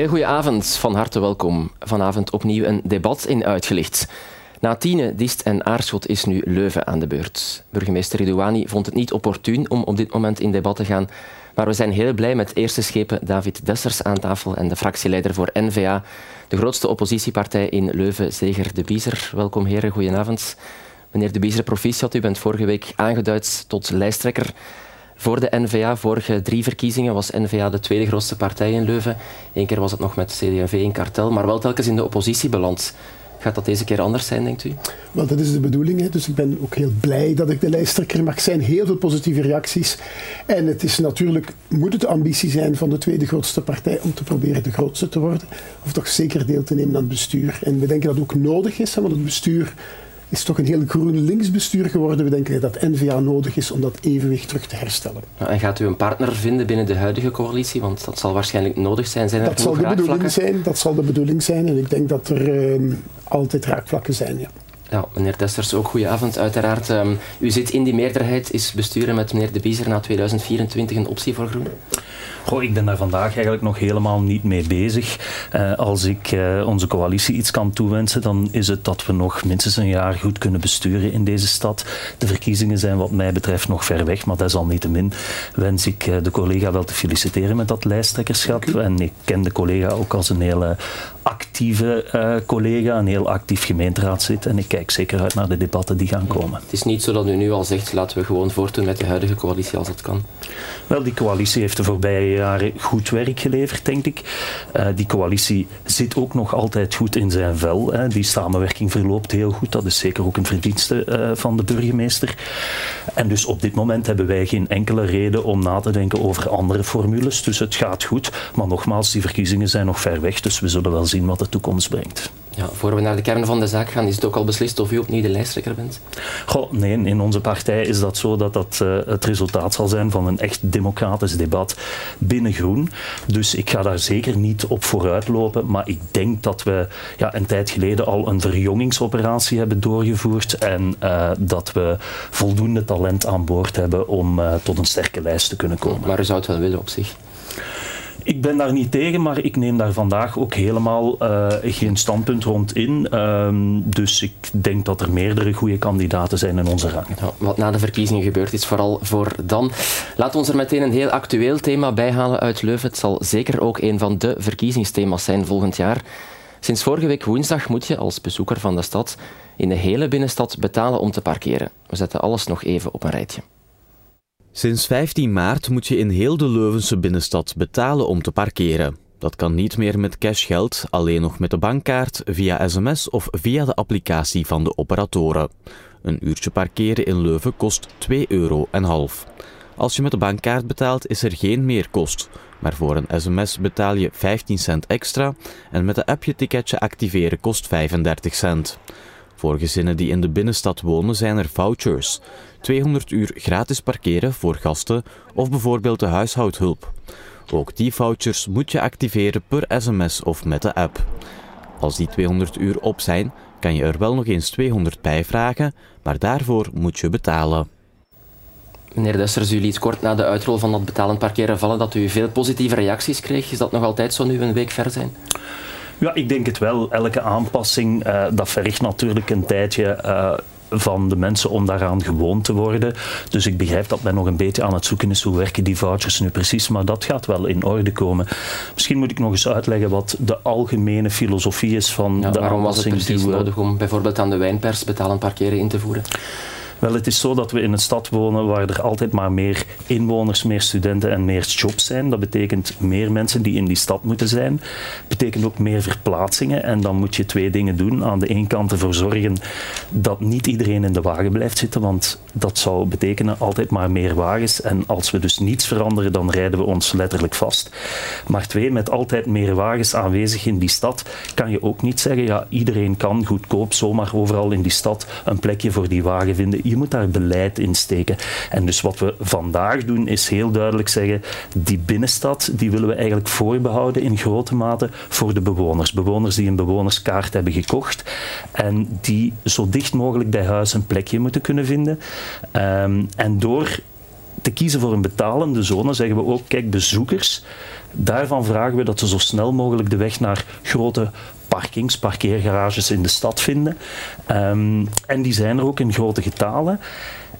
heel goede avond, van harte welkom. Vanavond opnieuw een debat in Uitgelicht. Na Tiene, Dist en Aarschot is nu Leuven aan de beurt. Burgemeester Ridouani vond het niet opportun om op dit moment in debat te gaan, maar we zijn heel blij met eerste schepen David Dessers aan tafel en de fractieleider voor N-VA, de grootste oppositiepartij in Leuven, Zeger de Biezer. Welkom heren, goedenavond. Meneer de Biezer, proficiat, u bent vorige week aangeduid tot lijsttrekker voor de N-VA. Vorige drie verkiezingen was N-VA de tweede grootste partij in Leuven. Eén keer was het nog met CD&V in kartel, maar wel telkens in de oppositie beland. Gaat dat deze keer anders zijn, denkt u? Wel, dat is de bedoeling. Hè. Dus ik ben ook heel blij dat ik de lijsttrekker mag zijn. Heel veel positieve reacties. En het is natuurlijk, moet het de ambitie zijn van de tweede grootste partij om te proberen de grootste te worden. Of toch zeker deel te nemen aan het bestuur. En we denken dat het ook nodig is, want het bestuur is toch een heel groen linksbestuur geworden. We denken dat NVA nodig is om dat evenwicht terug te herstellen. En gaat u een partner vinden binnen de huidige coalitie? Want dat zal waarschijnlijk nodig zijn. zijn er dat zal de bedoeling zijn. Dat zal de bedoeling zijn. En ik denk dat er uh, altijd raakvlakken zijn. Ja. Ja, meneer Desters, ook goedenavond. Uiteraard, um, u zit in die meerderheid. Is besturen met meneer De Biezer na 2024 een optie voor Groen? Goh, ik ben daar vandaag eigenlijk nog helemaal niet mee bezig. Uh, als ik uh, onze coalitie iets kan toewensen, dan is het dat we nog minstens een jaar goed kunnen besturen in deze stad. De verkiezingen zijn wat mij betreft nog ver weg, maar desalniettemin wens ik uh, de collega wel te feliciteren met dat lijsttrekkerschap. En ik ken de collega ook als een hele actieve collega, een heel actief gemeenteraadslid. En ik kijk zeker uit naar de debatten die gaan komen. Het is niet zo dat u nu al zegt, laten we gewoon voortdoen met de huidige coalitie als dat kan. Wel, die coalitie heeft de voorbije goed werk geleverd, denk ik. Uh, die coalitie zit ook nog altijd goed in zijn vel. Hè. Die samenwerking verloopt heel goed. Dat is zeker ook een verdienste uh, van de burgemeester. En dus op dit moment hebben wij geen enkele reden om na te denken over andere formules. Dus het gaat goed. Maar nogmaals, die verkiezingen zijn nog ver weg. Dus we zullen wel zien wat de toekomst brengt. Ja, voor we naar de kern van de zaak gaan, is het ook al beslist of u opnieuw de lijsttrekker bent? Goh, nee, in onze partij is dat zo dat dat uh, het resultaat zal zijn van een echt democratisch debat binnen Groen. Dus ik ga daar zeker niet op vooruit lopen. Maar ik denk dat we ja, een tijd geleden al een verjongingsoperatie hebben doorgevoerd. En uh, dat we voldoende talent aan boord hebben om uh, tot een sterke lijst te kunnen komen. Maar u zou het wel willen op zich? Ik ben daar niet tegen, maar ik neem daar vandaag ook helemaal uh, geen standpunt rond in. Um, dus ik denk dat er meerdere goede kandidaten zijn in onze rang. Wat na de verkiezingen gebeurt is vooral voor dan. Laat ons er meteen een heel actueel thema bij halen uit Leuven. Het zal zeker ook een van de verkiezingsthema's zijn volgend jaar. Sinds vorige week woensdag moet je als bezoeker van de stad in de hele binnenstad betalen om te parkeren. We zetten alles nog even op een rijtje. Sinds 15 maart moet je in heel de Leuvense binnenstad betalen om te parkeren. Dat kan niet meer met cashgeld, alleen nog met de bankkaart, via sms of via de applicatie van de operatoren. Een uurtje parkeren in Leuven kost 2,5 euro. Als je met de bankkaart betaalt is er geen meerkost, maar voor een sms betaal je 15 cent extra en met de app je ticketje activeren kost 35 cent. Voor gezinnen die in de binnenstad wonen zijn er vouchers. 200 uur gratis parkeren voor gasten of bijvoorbeeld de huishoudhulp. Ook die vouchers moet je activeren per sms of met de app. Als die 200 uur op zijn, kan je er wel nog eens 200 bij vragen, maar daarvoor moet je betalen. Meneer Dessers, u liet kort na de uitrol van dat betalend parkeren vallen dat u veel positieve reacties kreeg. Is dat nog altijd zo nu een week ver zijn? Ja, ik denk het wel. Elke aanpassing, uh, dat vergt natuurlijk een tijdje... Uh, van de mensen om daaraan gewoon te worden. Dus ik begrijp dat men nog een beetje aan het zoeken is hoe werken die vouchers nu precies, maar dat gaat wel in orde komen. Misschien moet ik nog eens uitleggen wat de algemene filosofie is van ja, de waarom was het precies nodig om bijvoorbeeld aan de wijnpers betalend parkeren in te voeren? Wel, het is zo dat we in een stad wonen waar er altijd maar meer inwoners, meer studenten en meer jobs zijn. Dat betekent meer mensen die in die stad moeten zijn. Dat betekent ook meer verplaatsingen. En dan moet je twee dingen doen. Aan de ene kant ervoor zorgen dat niet iedereen in de wagen blijft zitten, want dat zou betekenen altijd maar meer wagens. En als we dus niets veranderen, dan rijden we ons letterlijk vast. Maar twee, met altijd meer wagens aanwezig in die stad, kan je ook niet zeggen, ja, iedereen kan goedkoop zomaar overal in die stad een plekje voor die wagen vinden je moet daar beleid in steken. En dus wat we vandaag doen is heel duidelijk zeggen, die binnenstad die willen we eigenlijk voorbehouden in grote mate voor de bewoners. Bewoners die een bewonerskaart hebben gekocht en die zo dicht mogelijk bij huis een plekje moeten kunnen vinden. Um, en door te kiezen voor een betalende zone, zeggen we ook, kijk, bezoekers, daarvan vragen we dat ze zo snel mogelijk de weg naar grote parkings, parkeergarages in de stad vinden. Um, en die zijn er ook in grote getalen.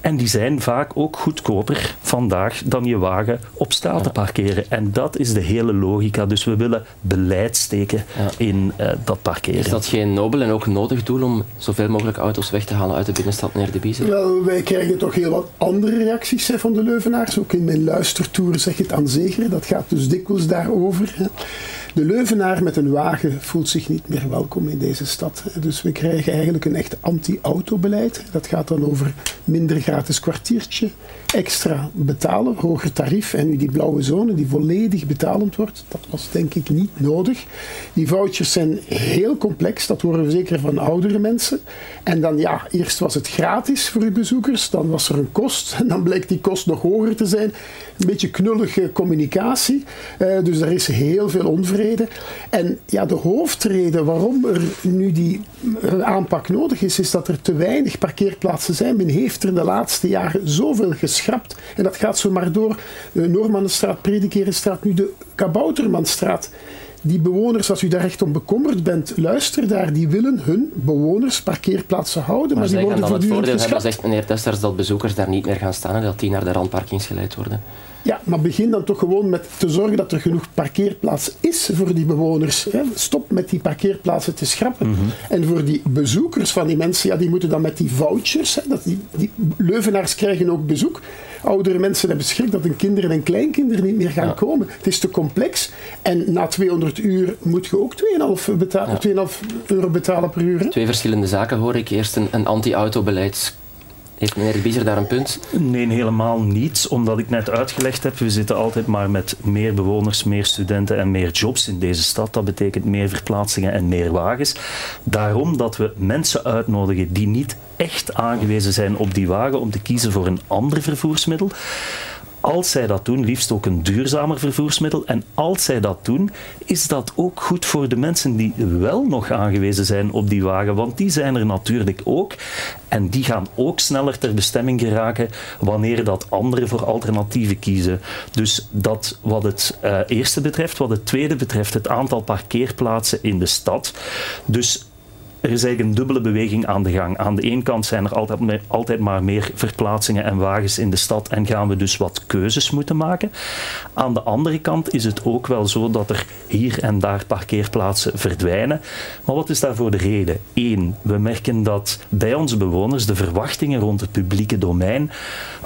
En die zijn vaak ook goedkoper vandaag dan je wagen op straat te parkeren. En dat is de hele logica. Dus we willen beleid steken in uh, dat parkeren. Is dat geen nobel en ook nodig doel om zoveel mogelijk auto's weg te halen uit de binnenstad naar de Biezen? Wel, wij krijgen toch heel wat andere reacties hè, van de Leuvenaars. Ook in mijn luistertour zeg je het aan zeker. Dat gaat dus dikwijls daarover. Hè. De Leuvenaar met een wagen voelt zich niet meer welkom in deze stad. Dus we krijgen eigenlijk een echt anti-autobeleid. Dat gaat dan over minder gratis kwartiertje, extra betalen, hoger tarief. En nu die blauwe zone die volledig betalend wordt, dat was denk ik niet nodig. Die vouchers zijn heel complex, dat horen we zeker van oudere mensen. En dan ja, eerst was het gratis voor uw bezoekers, dan was er een kost. En dan blijkt die kost nog hoger te zijn. Een beetje knullige communicatie. Uh, dus er is heel veel onvrede en ja, de hoofdreden waarom er nu die eh, aanpak nodig is, is dat er te weinig parkeerplaatsen zijn. Men heeft er in de laatste jaren zoveel geschrapt. En dat gaat zo maar door. De Noormannenstraat, Predikerenstraat, nu de Kaboutermanstraat die bewoners, als u daar echt om bekommerd bent, luister daar, die willen hun bewoners parkeerplaatsen houden, maar, maar die worden dan het voordeel hebben, zegt meneer Testers, dat bezoekers daar niet meer gaan staan en dat die naar de randparkings geleid worden. Ja, maar begin dan toch gewoon met te zorgen dat er genoeg parkeerplaats is voor die bewoners. Stop met die parkeerplaatsen te schrappen. Mhm. En voor die bezoekers van die mensen, ja, die moeten dan met die vouchers, dat die, die Leuvenaars krijgen ook bezoek. Oudere mensen hebben schrik dat hun kinderen en kleinkinderen niet meer gaan komen. Het is te complex. En na 200 uur moet je ook 2,5 betalen, 2,5 euro betalen per uur. Twee verschillende zaken hoor ik. Eerst een, een anti-autobeleid heeft meneer de Biezer daar een punt? Nee, helemaal niet. Omdat ik net uitgelegd heb, we zitten altijd maar met meer bewoners, meer studenten en meer jobs in deze stad. Dat betekent meer verplaatsingen en meer wagens. Daarom dat we mensen uitnodigen die niet echt aangewezen zijn op die wagen om te kiezen voor een ander vervoersmiddel als zij dat doen, liefst ook een duurzamer vervoersmiddel. En als zij dat doen, is dat ook goed voor de mensen die wel nog aangewezen zijn op die wagen. Want die zijn er natuurlijk ook. En die gaan ook sneller ter bestemming geraken wanneer dat anderen voor alternatieven kiezen. Dus dat wat het uh, eerste betreft. Wat het tweede betreft, het aantal parkeerplaatsen in de stad. Dus er is eigenlijk een dubbele beweging aan de gang. Aan de ene kant zijn er altijd, maar meer verplaatsingen en wagens in de stad en gaan we dus wat keuzes moeten maken. Aan de andere kant is het ook wel zo dat er hier en daar parkeerplaatsen verdwijnen. Maar wat is daarvoor de reden? Eén, we merken dat bij onze bewoners de verwachtingen rond het publieke domein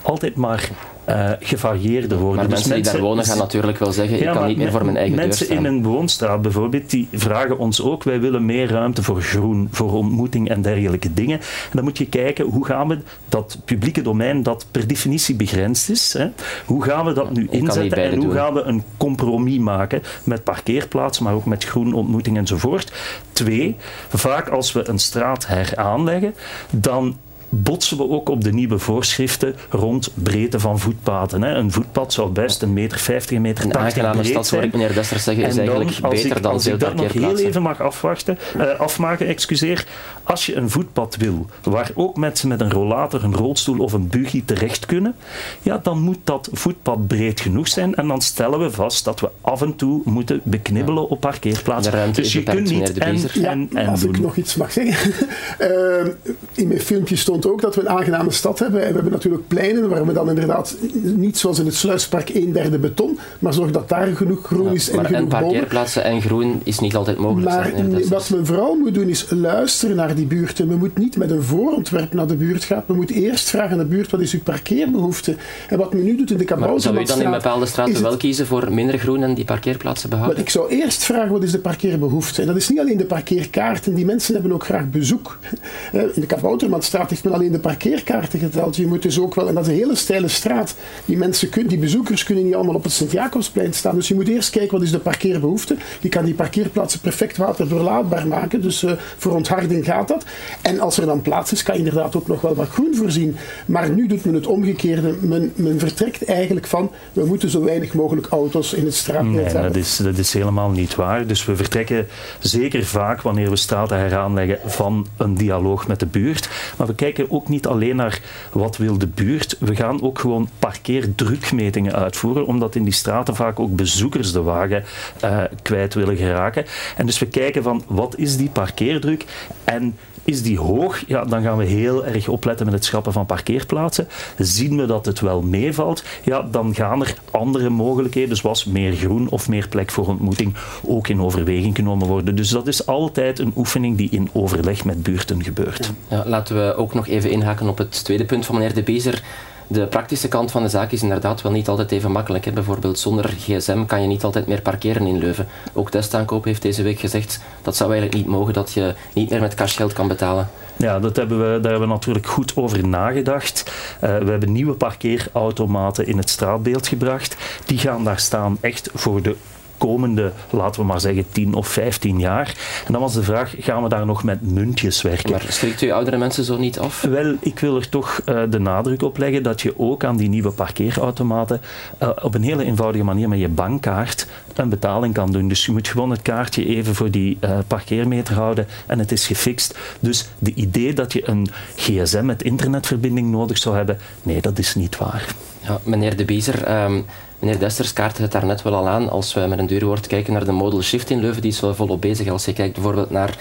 altijd maar uh, gevarieerder worden. Maar dus mensen, die daar wonen gaan natuurlijk wel zeggen, ik kan niet meer voor mijn eigen Mensen in een woonstraat bijvoorbeeld, die vragen ons ook, wij willen meer ruimte voor groen, voor ontmoeting en dergelijke dingen. En dan moet je kijken, hoe gaan we dat publieke domein dat per definitie begrensd is, hè, hoe gaan we dat nu inzetten en hoe gaan we een compromis maken met parkeerplaatsen, maar ook met groen, ontmoeting enzovoort. Twee, vaak als we een straat heraanleggen, dan botsen we ook op de nieuwe voorschriften rond breedte van voetpaden. Hè. Een voetpad zou best een meter 50, een meter 80 een breed stad, zijn. ik meneer Desters zeggen, is eigenlijk beter ik, dan als veel ik dat nog heel even mag afwachten, uh, afmaken, excuseer. Als je een voetpad wil, waar ook mensen met een rollator, een rolstoel of een buggy terecht kunnen, ja, dan moet dat voetpad breed genoeg zijn en dan stellen we vast dat we af en toe moeten beknibbelen ja. op parkeerplaatsen. Dus je kunt niet en, ja, en, en Als doen. ik nog iets mag zeggen. uh, in mijn filmpje stond ook dat we een aangename stad hebben. En we hebben natuurlijk pleinen waar we dan inderdaad niet zoals in het Sluispark een derde beton, maar zorg dat daar genoeg groen is ja, en genoeg en parkeerplaatsen en groen is niet altijd mogelijk. Maar zijn, wat men vooral moet doen is luisteren naar die buurten. We moeten niet met een voorontwerp naar de buurt gaan. We moeten eerst vragen aan de buurt wat is uw parkeerbehoefte. En wat men nu doet in de Kaboutermanstraat... Zou u dan in bepaalde straten wel kiezen voor minder groen en die parkeerplaatsen behouden? ik zou eerst vragen wat is de parkeerbehoefte. En dat is niet alleen de parkeerkaarten. Die mensen hebben ook graag bezoek. In de Kaboutermanstraat heeft alleen de parkeerkaarten geteld. Je moet dus ook wel... En dat is een hele steile straat. Die, mensen kun, die bezoekers kunnen niet allemaal op het Sint-Jacobsplein staan. Dus je moet eerst kijken wat is de parkeerbehoefte. Je kan die parkeerplaatsen perfect waterdoorlaatbaar maken. Dus uh, voor ontharding gaat dat. En als er dan plaats is, kan je inderdaad ook nog wel wat groen voorzien. Maar nu doet men het omgekeerde. Men, men vertrekt eigenlijk van, we moeten zo weinig mogelijk auto's in het straatnet nee, hebben. Dat is, dat is helemaal niet waar. Dus we vertrekken zeker vaak, wanneer we straten heraanleggen, van een dialoog met de buurt. Maar we kijken kijken ook niet alleen naar wat wil de buurt. We gaan ook gewoon parkeerdrukmetingen uitvoeren, omdat in die straten vaak ook bezoekers de wagen uh, kwijt willen geraken. En dus we kijken van wat is die parkeerdruk en is die hoog, ja, dan gaan we heel erg opletten met het schrappen van parkeerplaatsen. Zien we dat het wel meevalt, ja, dan gaan er andere mogelijkheden, zoals meer groen of meer plek voor ontmoeting, ook in overweging genomen worden. Dus dat is altijd een oefening die in overleg met buurten gebeurt. Ja, laten we ook nog even inhaken op het tweede punt van meneer De Bezer. De praktische kant van de zaak is inderdaad wel niet altijd even makkelijk. Bijvoorbeeld zonder gsm kan je niet altijd meer parkeren in Leuven. Ook Testaankoop heeft deze week gezegd dat zou eigenlijk niet mogen, dat je niet meer met cashgeld kan betalen. Ja, dat hebben we, daar hebben we natuurlijk goed over nagedacht. Uh, we hebben nieuwe parkeerautomaten in het straatbeeld gebracht. Die gaan daar staan echt voor de komende, laten we maar zeggen, 10 of 15 jaar. En dan was de vraag, gaan we daar nog met muntjes werken? Maar schrikt u oudere mensen zo niet af? Wel, ik wil er toch uh, de nadruk op leggen dat je ook aan die nieuwe parkeerautomaten uh, op een hele eenvoudige manier met je bankkaart een betaling kan doen. Dus je moet gewoon het kaartje even voor die uh, parkeermeter houden en het is gefixt. Dus de idee dat je een gsm met internetverbinding nodig zou hebben, nee, dat is niet waar. Ja, meneer De Bezer, um, Meneer Desters kaart het daar net wel al aan. Als we met een woord kijken naar de modal shift in Leuven, die is wel volop bezig. Als je kijkt bijvoorbeeld naar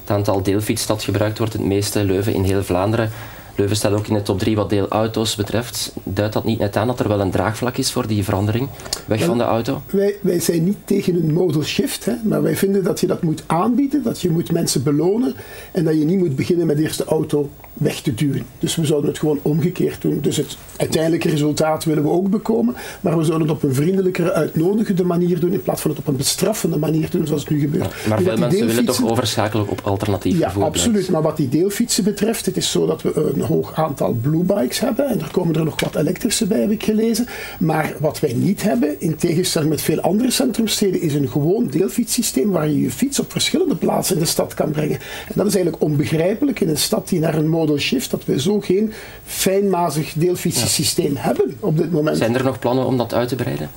het aantal deelfiets dat gebruikt wordt, het meeste Leuven in heel Vlaanderen. Leuven staat ook in de top 3 wat deelauto's betreft. Duidt dat niet net aan dat er wel een draagvlak is voor die verandering? Weg van de auto? Wij, wij zijn niet tegen een modal shift, hè, maar wij vinden dat je dat moet aanbieden, dat je moet mensen belonen en dat je niet moet beginnen met eerst de auto weg te duwen. Dus we zouden het gewoon omgekeerd doen. Dus het uiteindelijke resultaat willen we ook bekomen, maar we zouden het op een vriendelijkere, uitnodigende manier doen in plaats van het op een bestraffende manier doen zoals het nu gebeurt. Ja, maar veel mensen willen toch overschakelen op alternatief Ja, absoluut. Maar wat die deelfietsen betreft, het is zo dat we een hoog aantal blue bikes hebben en er komen er nog wat elektrische bij, heb ik gelezen. Maar wat wij niet hebben, in tegenstelling met veel andere centrumsteden, is een gewoon deelfietssysteem waar je je fiets op verschillende plaatsen in de stad kan brengen. En dat is eigenlijk onbegrijpelijk in een stad die naar een shift, dat we zo geen fijnmazig deelfietsensysteem ja. hebben op dit moment. Zijn er nog plannen om dat uit te breiden?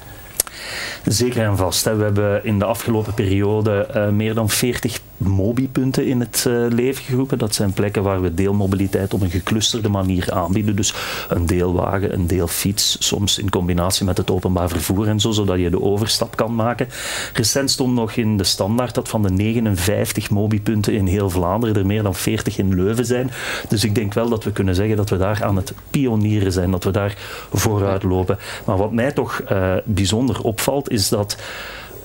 Zeker en vast. Hè. We hebben in de afgelopen periode uh, meer dan 40 MOBI-punten in het uh, leven geroepen. Dat zijn plekken waar we deelmobiliteit op een geclusterde manier aanbieden. Dus een deelwagen, een deelfiets, soms in combinatie met het openbaar vervoer en zo, zodat je de overstap kan maken. Recent stond nog in de standaard dat van de 59 MOBI-punten in heel Vlaanderen er meer dan 40 in Leuven zijn. Dus ik denk wel dat we kunnen zeggen dat we daar aan het pionieren zijn, dat we daar vooruit lopen. Maar wat mij toch uh, bijzonder opvalt, is dat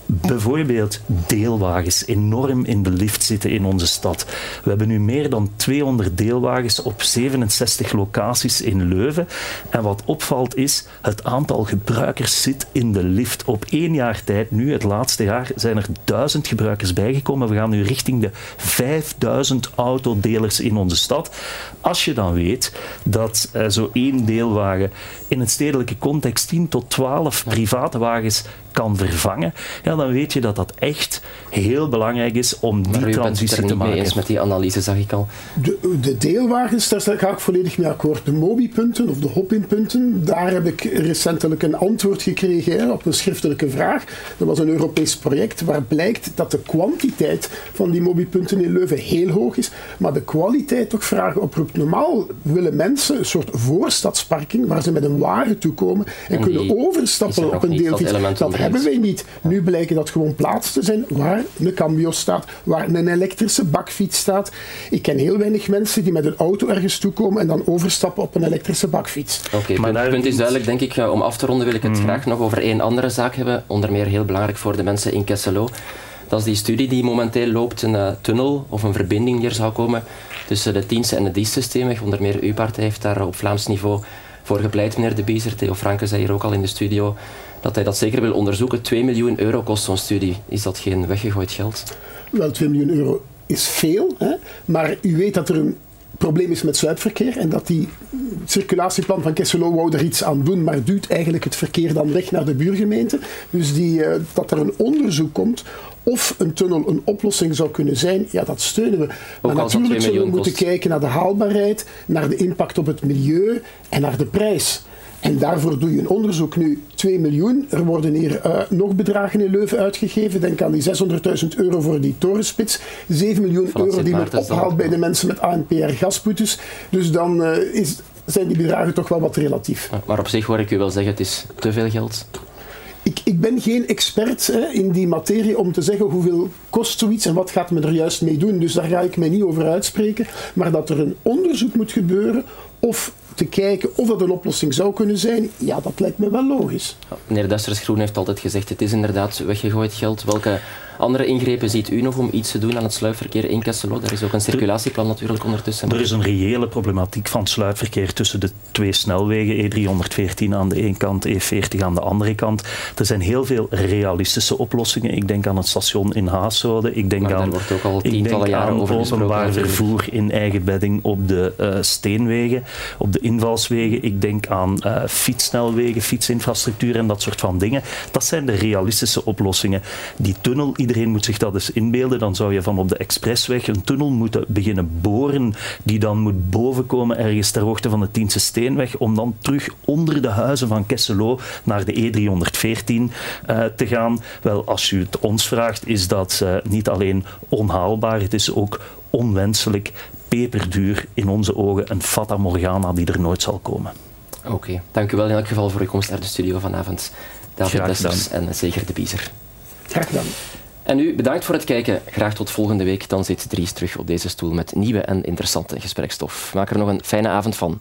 bijvoorbeeld deelwagens enorm in de lift zitten in onze stad. We hebben nu meer dan 200 deelwagens op 67 locaties in Leuven. En wat opvalt is, het aantal gebruikers zit in de lift. Op één jaar tijd, nu het laatste jaar, zijn er 1000 gebruikers bijgekomen. We gaan nu richting de 5000 autodelers in onze stad. Als je dan weet dat uh, zo één deelwagen in een stedelijke context 10 tot 12 private wagens kan vervangen, ja, dan weet je dat dat echt heel belangrijk is om die maar transitie te maken. Mee eens met die analyse, zag ik al. De, de deelwagens, daar ga ik volledig mee akkoord. De MOBI-punten of de HOPIN-punten, daar heb ik recentelijk een antwoord gekregen hè, op een schriftelijke vraag. Dat was een Europees project waar blijkt dat de kwantiteit van die MOBI-punten in Leuven heel hoog is, maar de kwaliteit toch vragen oproept. Normaal willen mensen een soort voorstadsparking waar ze met een wagen toekomen en, en kunnen overstappen op een deelfiets. Dat, dat hebben wij niet. Nu blijken dat gewoon plaatsen te zijn waar een cambio staat, waar een elektrische bakfiets staat. Ik ken heel weinig mensen die met een auto ergens toekomen en dan overstappen op een elektrische bakfiets. Oké, okay, maar het punt is duidelijk, denk ik. Om af te ronden wil ik het mm. graag nog over één andere zaak hebben. Onder meer heel belangrijk voor de mensen in Kesselo. Dat is die studie die momenteel loopt, een uh, tunnel of een verbinding die er zou komen tussen de Tiense en de DIS-systemen. Onder meer uw partij heeft daar op Vlaams niveau voor gepleit, meneer De Biezer. Theo Franke zei hier ook al in de studio dat hij dat zeker wil onderzoeken. 2 miljoen euro kost zo'n studie. Is dat geen weggegooid geld? Wel, 2 miljoen euro is veel, hè? maar u weet dat er een probleem is met zuidverkeer en dat die circulatieplan van Kesselo wou er iets aan doen, maar duwt eigenlijk het verkeer dan weg naar de buurgemeente. Dus die, uh, dat er een onderzoek komt of een tunnel een oplossing zou kunnen zijn, ja, dat steunen we. Maar natuurlijk zullen we moeten kijken naar de haalbaarheid, naar de impact op het milieu en naar de prijs. En daarvoor doe je een onderzoek. Nu, 2 miljoen. Er worden hier uh, nog bedragen in Leuven uitgegeven. Denk aan die 600.000 euro voor die torenspits. 7 miljoen euro die men ophaalt bij de mensen met ANPR gasboetes. Dus dan uh, is, zijn die bedragen toch wel wat relatief. Maar op zich hoor ik u wel zeggen, het is te veel geld. Ik, ben geen expert hè, in die materie om te zeggen hoeveel kost zoiets en wat gaat men er juist mee doen. Dus daar ga ik mij niet over uitspreken. Maar dat er een onderzoek moet gebeuren of te kijken of dat een oplossing zou kunnen zijn, ja, dat lijkt me wel logisch. meneer Dessers Groen heeft altijd gezegd, het is inderdaad weggegooid geld. Welke andere ingrepen ziet u nog om iets te doen aan het sluipverkeer in Kesselo? Daar is ook een circulatieplan natuurlijk ondertussen. Er is een reële problematiek van sluipverkeer tussen de twee snelwegen, E314 aan de ene kant, E40 aan de andere kant. Er zijn heel veel realistische oplossingen. Ik denk aan het station in Haasoude. Ik denk aan, wordt ook al tientallen jaren over openbaar vervoer in eigen bedding op de uh, steenwegen, op de invalswegen. Ik denk aan uh, fietssnelwegen, fietsinfrastructuur en dat soort van dingen. Dat zijn de realistische oplossingen. Die tunnel iedereen moet zich dat eens inbeelden, dan zou je van op de expressweg een tunnel moeten beginnen boren, die dan moet bovenkomen ergens ter hoogte van de Tiense Steenweg, om dan terug onder de huizen van Kesselo naar de E314 uh, te gaan. Wel, als u het ons vraagt, is dat uh, niet alleen onhaalbaar, het is ook onwenselijk, peperduur, in onze ogen een fata morgana die er nooit zal komen. Oké, okay. dank u wel in elk geval voor uw komst naar de studio vanavond. David Dessers en zeker de Biezer. Graag gedaan. En u bedankt voor het kijken. Graag tot volgende week. Dan zit Dries terug op deze stoel met nieuwe en interessante gesprekstof. Maak er nog een fijne avond van.